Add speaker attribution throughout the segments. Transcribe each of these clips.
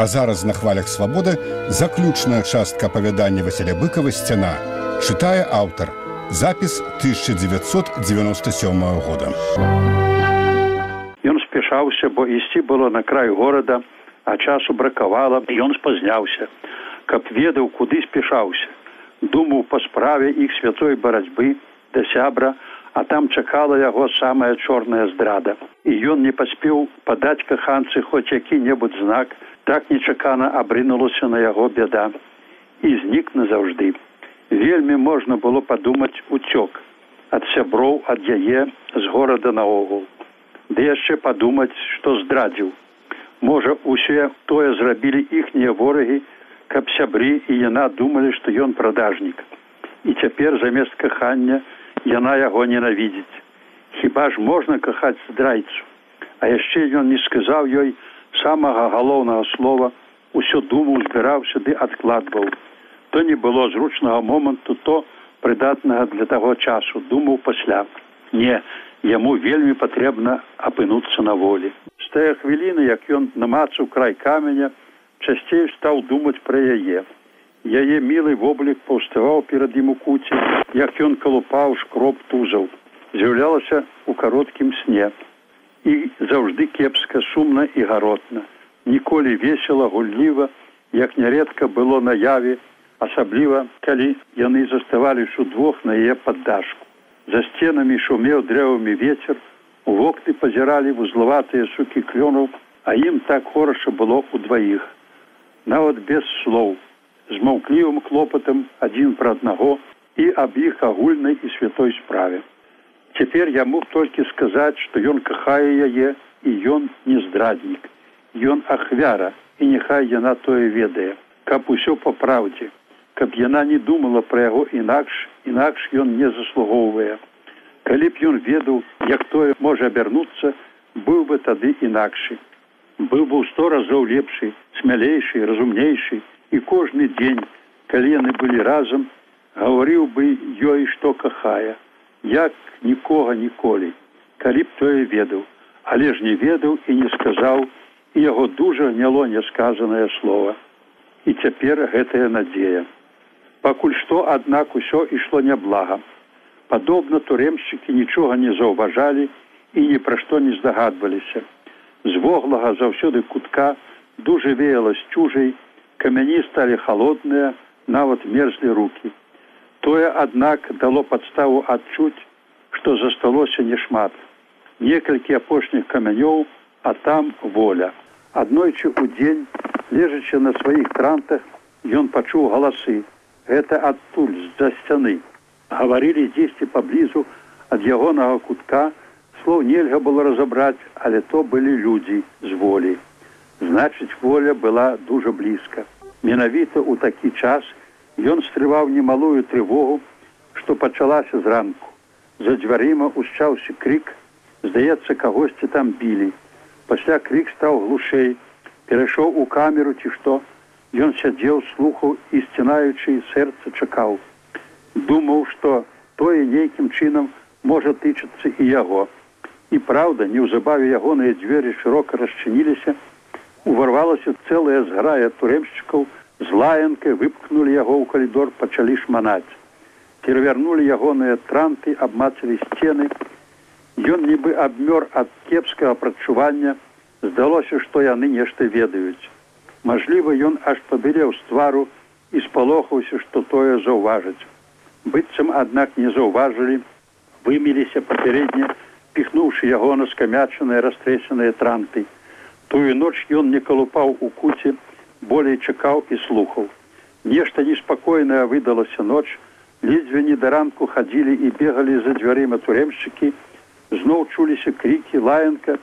Speaker 1: А зараз на хвалях свабоды заключная частка апавядання Васіля быкава сцяна чытае аўтар. Запіс 1997 года.
Speaker 2: Ён спяшаўся, бо ісці было на край горада, а часу бракавала, ён спазняўся, каб ведаў, куды спяшаўся. Думаў па справе іх святой барацьбы да сябра, а там чакала яго самая чорная здрада. І ён не паспеў падаць каханцы хоць які-небудзь знак, так нечакана абрынулася на яго бяда і знік назаўжды. Вельмі можна было падумаць уцёк ад сяброў ад яе з горада наогул. Ды яшчэ падумаць, што здрадзіў. Можа, усе тое зрабілі іхнія ворагі, каб сябры і яна думалі, што ён прадажнік. І цяпер замест кахання яна яго ненавідзіць. Хіба ж можна кахаць здрайцу, А яшчэ ён не сказаў ёй самага галоўнага слова, усё думаў, збіраўся ды адкладваў. То не было зручнага моманту, то прыдатнага для таго часу, думаў пасля. Не, яму вельмі патрэбна апынуцца на волі. З тая хвіліны, як ён намацаў край каменя, часцей стаў думаць пра яе. Яе мілы воблік паўставаў перад ім у куце, як ён калупаў шкроп тузаў, з'яўлялася ў кароткім сне. І заўжды кепска сумна і гаротна. Ніколі весела гулліва, як няредка было наяве, асабліва, калі яны заставались удвух на яе паддашку. За сценамі шумеў дрэвамі ветер, у вокны пазіралі вузлаватыя сукі клёнаў, а ім так хораша было ў дваіх. Нават без слоў, з маўклівым клопатам адзін пра аднаго і аб іх агульнай і святой справе. Цяпер я мог толькі сказаць, што ён кахае яе і ён не здраднік. Ён ахвяра і няхай яна тое ведае, каб усё па праўдзе, каб яна не думала пра яго інакш, інакш ён не заслугоўвае. Калі б ён ведаў, як тое можа абярнуцца, быў бы тады інакшы. Быў бы ў сто разоў лепшы, смялейшы, разумнейшы і кожны дзень, калі яны былі разам, гаварыў бы ёй, што кахае, як нікога ніколі, калі б тое ведаў, але ж не ведаў і не сказаў, і яго дужа гняло нясказанае слово. І цяпер гэтая надзея. Пакуль што, аднак усё ішло няблага. Падобна турэмшчыкі нічога не заўважалі і ні пра што не здагадваліся. З воглага заўсёды кутка дужа веяла з чужай, камяні сталі холодныя, нават мерзлі руки. Тое, аднак, дало падставу адчуць, што засталося немат. Некалькі апошніх камянёў, а там воля. Аднойчы ў дзень, лежачы на сваіх трантах, ён пачуў галасы. Гэта адтуль з-за сцяны. Гаварылі дзесьці паблізу ад ягонага кутка, слоў нельга было разабраць, але то былі людзі з волі. Значыць, воля была дужа блізка. Менавіта ў такі час ён стрываў немалую трывогу, што пачалася зранку. За дзвярыма ушчаўся крик, здаецца, кагосьці там білі. Пасля крик стаў глушэй, перайшоў у камеру ці што, Ён сядзеў слухаў і сцінаючы сэрца чакаў. Думаў, што тое нейкім чынам можа тычыцца і яго. І праўда, неўзабаве ягоныя дзверы шырока расчыніліся, уварвалася цэлая зграя турэмшчыкаў, з лаянкай выпкнули яго ў калідор, пачалі шманаць. Перавярнули ягоныя транты, абмацалі сцены. Ён нібы абмёр ад кепскага прачування, здалося, што яны нешта ведаюць. Мажліва, ён аж пабілеў з твару і спалохаўся, што тое заўважыць. Быццам, аднак не заўважылі, выміліся папярэдне, піхнуўшы яго на скамячаныя растрэсеныя транты. Тую ноч ён не калупаў у куце, болей чакаў і слухаў. Нешта неспакойнае выдалася ноч, ледзьве не да ранку хадзілі і бегалі за дзвярыма турэмшчыкі, зноў чуліся крыкі, лаянка,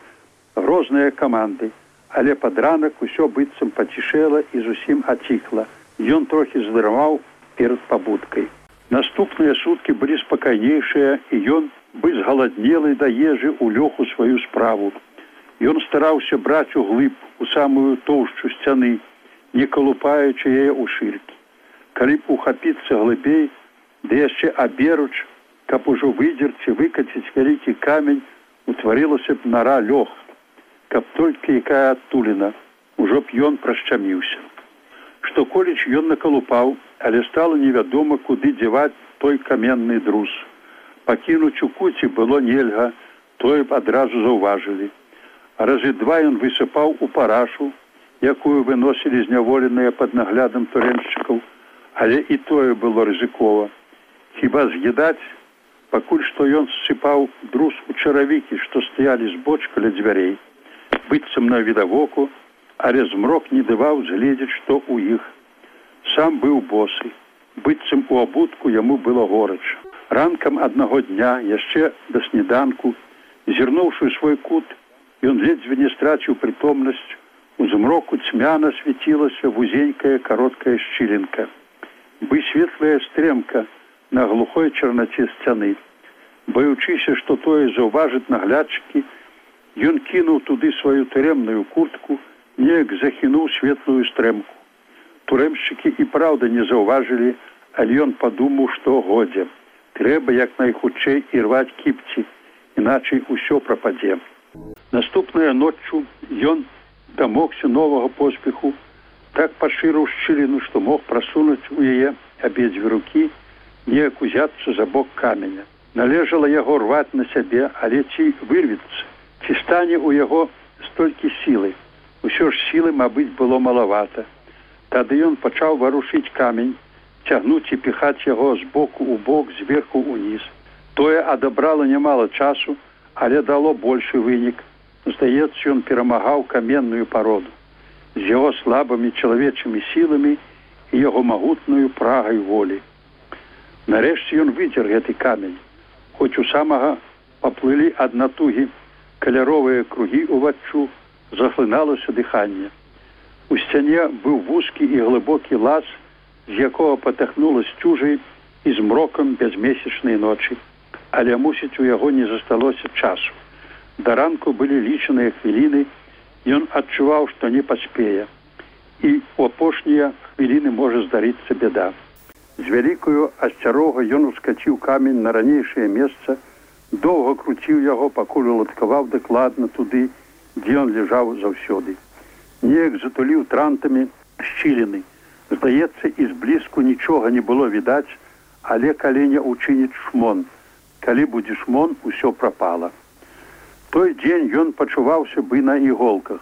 Speaker 2: грозныя каманды але пад ранак усё быццам пацішэла і зусім ацікла. Ён трохі здармаў перад пабудкай. Наступныя суткі былі спакайнейшыя і ён бы згаладнелы да ежы ў лёху сваю справу. Ён стараўся браць у глыб у самую тоўшчу сцяны, не калупаючы яе ў шыркі. Калі б ухапіцца глыбей, ды яшчэ аберуч, каб ужо выдзерці выкаціць вялікі камень, утварылася б нара лёгка каб толькі якая адтулена ужо б ён прашчаміўся. Што коліч ён накалупаў, але стала невядома, куды дзяваць той каменны друз. Пакінуць у куці было нельга, тое б адразу заўважылі. Разы два ён высыпаў у парашу, якую выносілі зняволеныя пад наглядам туреншчыкаў, але і тое было рызыкова. Хіба з'едаць, пакуль што ён сыпаў друз у чаравікі, што стаялі збоч каля дзвярэй, быццам на відавоку, але змрок не даваў згледзець, што ў іх. Сам быў босы, быццам у абутку яму было горача. Ранкам аднаго дня яшчэ да сніданку, зірнуўшы свой кут, ён ледзьве не страціў прытомнасць, у змроку цьмяна свяцілася вузенькая кароткая шчылінка. Бы светлая стрэмка на глухой чарнаце сцяны. Баючыся, што тое заўважыць наглядчыкі, ён кінуў туды сваю турэмную куртку, неяк захінуў светлую стрэмку. Турэмшчыкі і праўда не заўважылі, але ён падумаў, што годзе. Трэба як найхутчэй ірваць кіпці, іначай усё прападзе. Наступная ноччу ён дамогся новага поспеху, так пашырыў шчыліну, што мог прасунуць у яе абедзве рукі, неяк узяцца за бок каменя. Належала яго рваць на сябе, але ці вырвецца, ці стане ў яго столькі сілы. Усё ж сілы, мабыць, было малавата. Тады ён пачаў варушыць камень, цягнуць і піхаць яго з боку ў бок зверху ўніз. Тое адабрала нямала часу, але дало большы вынік. Здаецца, ён перамагаў каменную пароду з яго слабымі чалавечымі сіламі і яго магутную прагай волі. Нарэшце ён выцер гэты камень, хоць у самага паплылі ад натугі каляровыя кругі ўваччу захлыналася дыханне. У сцяне быў вузкі і глыбокі лаз, з якога патахнула сцюжай і змрокам бязмесячнай ночы, але мусіць у яго не засталося часу. Да ранку былі лічаныя хвіліны, ён адчуваў, што не паспее. І у апошнія хвіліны можа здарыцца бяда. З вялікую асцярога ён ускаціў камень на ранейшае месца, доўга круціў яго, пакуль уладкаваў дакладна туды, дзе ён ляжаў заўсёды. Неяк затуліў трантамі шчыліны. Здаецца, і зблізку нічога не было відаць, але каленя ўчыніць шмон. Калі будзе шмон, усё прапала той дзень ён пачуваўся бы на іголках.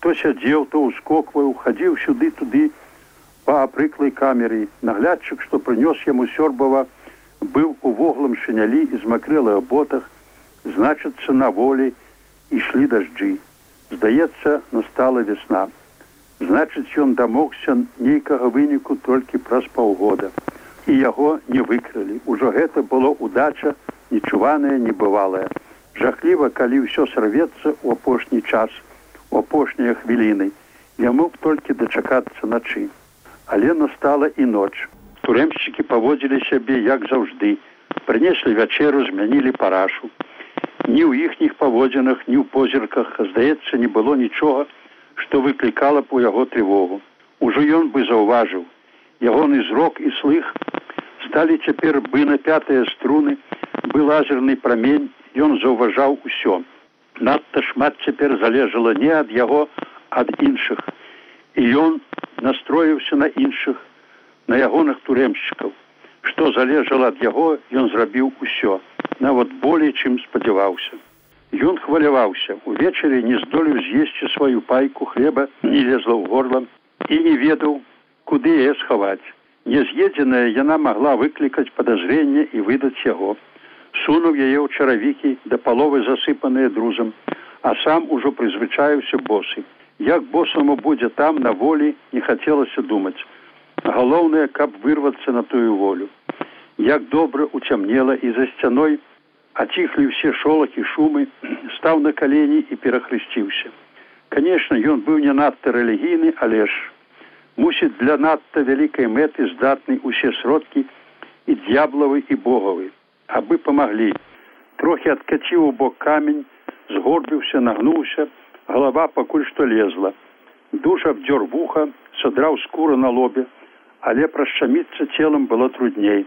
Speaker 2: То сядзеў то ўскокваў хадзіў сюды туды па апрыклай камеры. Наглядчык што прынёс яму сёрбава быў у воглым шынялі і змакрэлых ботах значыцца на волі ішлі дажджы. Здаецца настала весна значыць ён дамогся нейкага выніку толькі праз паўгода. І яго не выкрылі ужо гэта было удача нечуванае небывалае жахліва калі ўсё сарвецца ў апошні час у апошнія хвіліны. Яму б толькі дачакацца начы. Але настала і ноч. Турэмшчыкі паводзілі сябе як заўжды. Прынеслі вячэру змянілі парашу. Ні ў іхніх паводзінах ні ў позірках здаецца не было нічога што выклікала б у яго трывогу. Ужо ён бы заўважыў. Ягоны зрок і слых сталі цяпер бы на пятыя струны бы лазерны прамень ён заўважаў усё. Надта шмат цяпер залежала не ад яго, ад іншых. І ён настроіўся на іншых, на ягоных турэмшчыкаў. Што залежала ад яго, ён зрабіў усё, нават болей, чым спадзяваўся. Ён хваляваўся, увечары не здолеў з'есці сваю пайку хлеба, не лезла ў горла і не ведаў, куды яе схаваць. Няз'едзеная яна магла выклікаць падазрэнне і выдаць яго сунуў яе ў чаравікі да паловы засыпаныя друзам, а сам ужо прызвычаюся босы. Як босаму будзе там на волі не хацелася думаць. Галоўнае, каб вырвацца на тую волю. Як добра уцямнела і за сцяной аціхлі ўсе шолахі шумы, стаў на калені і перахрысціўся. Канешне, ён быў не надта рэлігійны, але ж мусіць для надта вялікай мэты здатны усе сродкі і д'яблавы і богавы абы памаглі трохі адкаціў у бок камень згорбіўся нагнуўся галава пакуль што лезла. Душ абдзёр вуха садраў скура на лобе але прашчаміцца целам было трудней.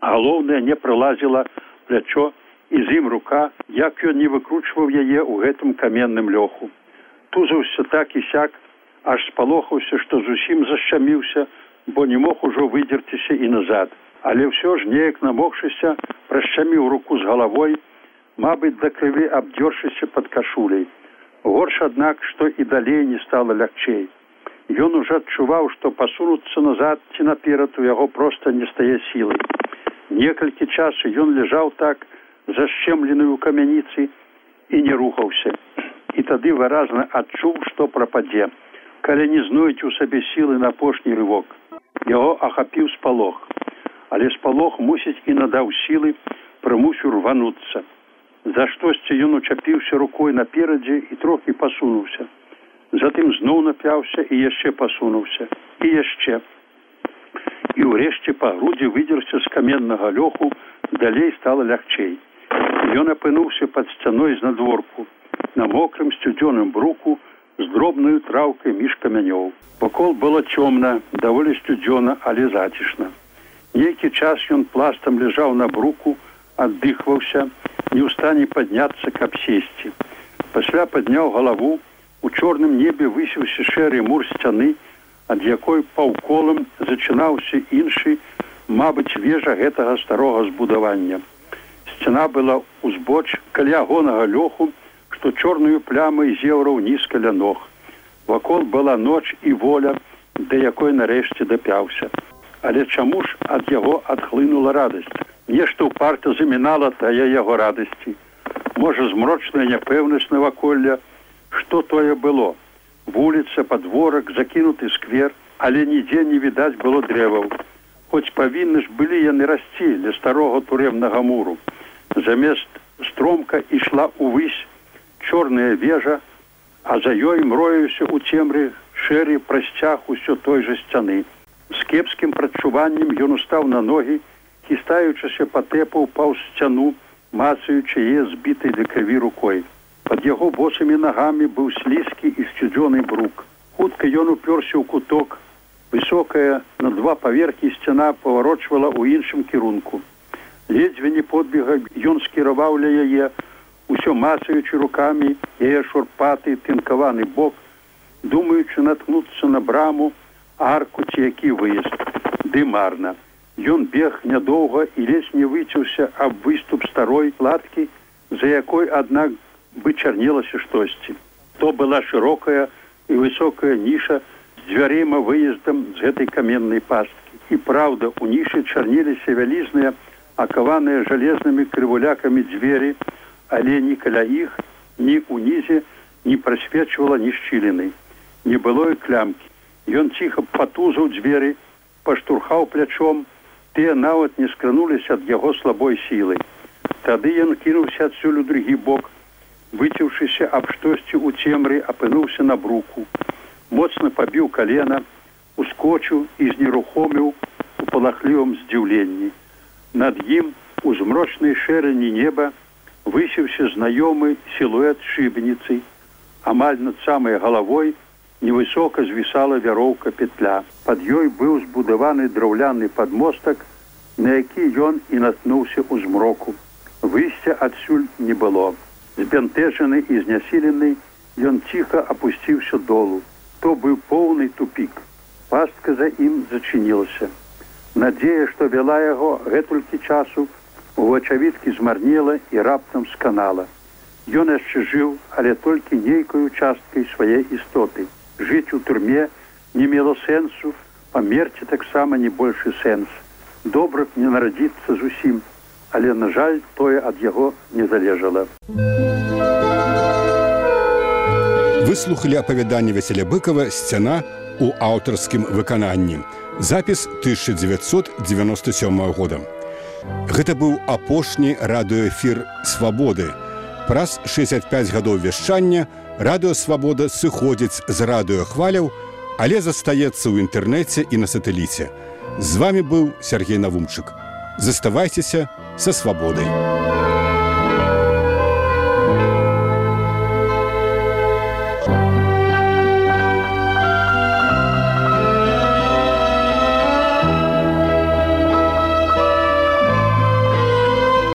Speaker 2: Галоўнае не прылазіла плячо і з ім рука як ён не выкручваў яе ў гэтым каменным лёху тузаўся так і сяк аж спалохаўся, што зусім зашчаміўся, бо не мог ужо выдзерціся і назад. Але ўсё ж неяк намогшыся, прашчаміў руку з галавой, мабыць, да крыві абдзёршыся пад кашуляй. Горш, аднак, што і далей не стала лягчэй. Ён уже адчуваў, што пасунуцца назад ці наперад у яго проста не стае сілай. Некалькі часу ён ляжаў так, зашчемлены ў камяніцы і не рухаўся. І тады выразна адчуў, што прападзе, калі не знойдзе ў сабе сілы на апошні рывок. Яго ахапіў спалох, але спалох мусіць і надаў сілы, прымусіў рвануцца. За штосьці ён учапіўся рукой наперадзе і трохі пасунуўся. Затым зноў напяўся і яшчэ пасунуўся і яшчэ. І ўрэшце па грудзі выдзерся з каменнага лёху, далей стала лягчэй. Ён апынуўся пад сцяной з надворку, на мокрым сцюдзёным бруку з дробнаю траўкай між камянёў. Вакол было цёмна, даволі сцюдзёна, але зацішна. Нейкі час ён пластам ляжаў на бруку, аддыхваўся, не ў стане падняцца, каб сесці. Пасля падняў галаву, у чорным небе высіўся шэры мур сцяны, ад якой паўколам зачынаўся іншы, мабыць, вежа гэтага старога збудавання. Сцяна была ўзбоч каля гонага лёху, што чорную плямай зеўраў нізка ля ног. Вакол была ноч і воля, да якой нарэшце дапяўся. Але чаму ж ад яго адхлынула радасць? нешта ў парта замінала тая яго радасці. Можа змрочная няпэўнасць наваколля? Что тое было? Вуліца подворак закінуты сквер але нідзе не відаць было дрэваў. Хоць павінны ж былі яны расці для старога турэмнага муру. Замест стромка ішла увысь чорная вежа а за ёй мроюся у цемры шэры прасцяг усё той жа сцяны з кепскім прачуваннем ён устаў на ногі хістаючыся патэпаў паў сцяну мацаючы е збітай да крыві рукой. Под яго босымі нагамі быў слізкі і сцюдзёны брук. Хутка ён уперся ў куток. Высокая на два паверхі сцяна паварочвала ў іншым кірунку. Ледзьве не подбега ён скіраваў ля яе усё мацаючы руками яе шурпаты тынкаваны бок думаючы наткнуцца на браму арку ці які выезд ды марна Ён бег нядоўга і ледзь не выцеўся аб выступ старой латкі, за якой аднак бы чарнелася штосьці. То была шырокая і высокая ніша з дзвярыма выездам з гэтай каменнай пасткі. І праўда, у нішы чарнеліся вялізныя, акаваныя жалезнымі крывулякамі дзверы, але ні каля іх, ні ўнізе не прасвечвала ні шчыліны. Не было і клямкі. Ён ціха патузаў дзверы, паштурхаў плячом, тыя нават не скрануліся ад яго слабой сілы. Тады ён кінуўся адсюль у другі бок, выцеўшыся аб штосьці ў цемры апынуўся на бруку, моцна пабіў калена, ускочыў і знерухоміў у палахлівым здзіўленні. Над ім у змрочнай шэрані неба высіўся знаёмы сілуэт шыбеніцы, амаль над самай галавой, невысока звісала вяроўка петля. Пад ёй быў збудаваны драўляны падмостак, на які ён і наткнуўся ў змроку. Выйсця адсюль не было. Збянтэжаны і знясілены, ён ціха апусціўся долу. То быў поўны тупік. Пастка за ім зачынілася. Надзея, што вяла яго гэтулькі часу, у вачавіткі змарнела і раптам сканала. Ён яшчэ жыў, але толькі нейкаю часткай свае істоты жыць у турме не мела сэнсу, памерці таксама не большы сэнс. Добра б не нарадзіцца зусім, але на жаль, тое ад яго не залежала.
Speaker 1: Выслухалі апавяданне Васяля быкова сцяна у аўтарскім выкананні. Запіс 1997 года. Гэта быў апошні радыёэфір свабоды. Праз 65 гадоў вяшчання радыёвабода сыходзіць з радыёхваляў, але застаецца ў інтэрнэце і на сатэліце. З вами быў Сергей Навумчык. Заставайцеся са свабодай.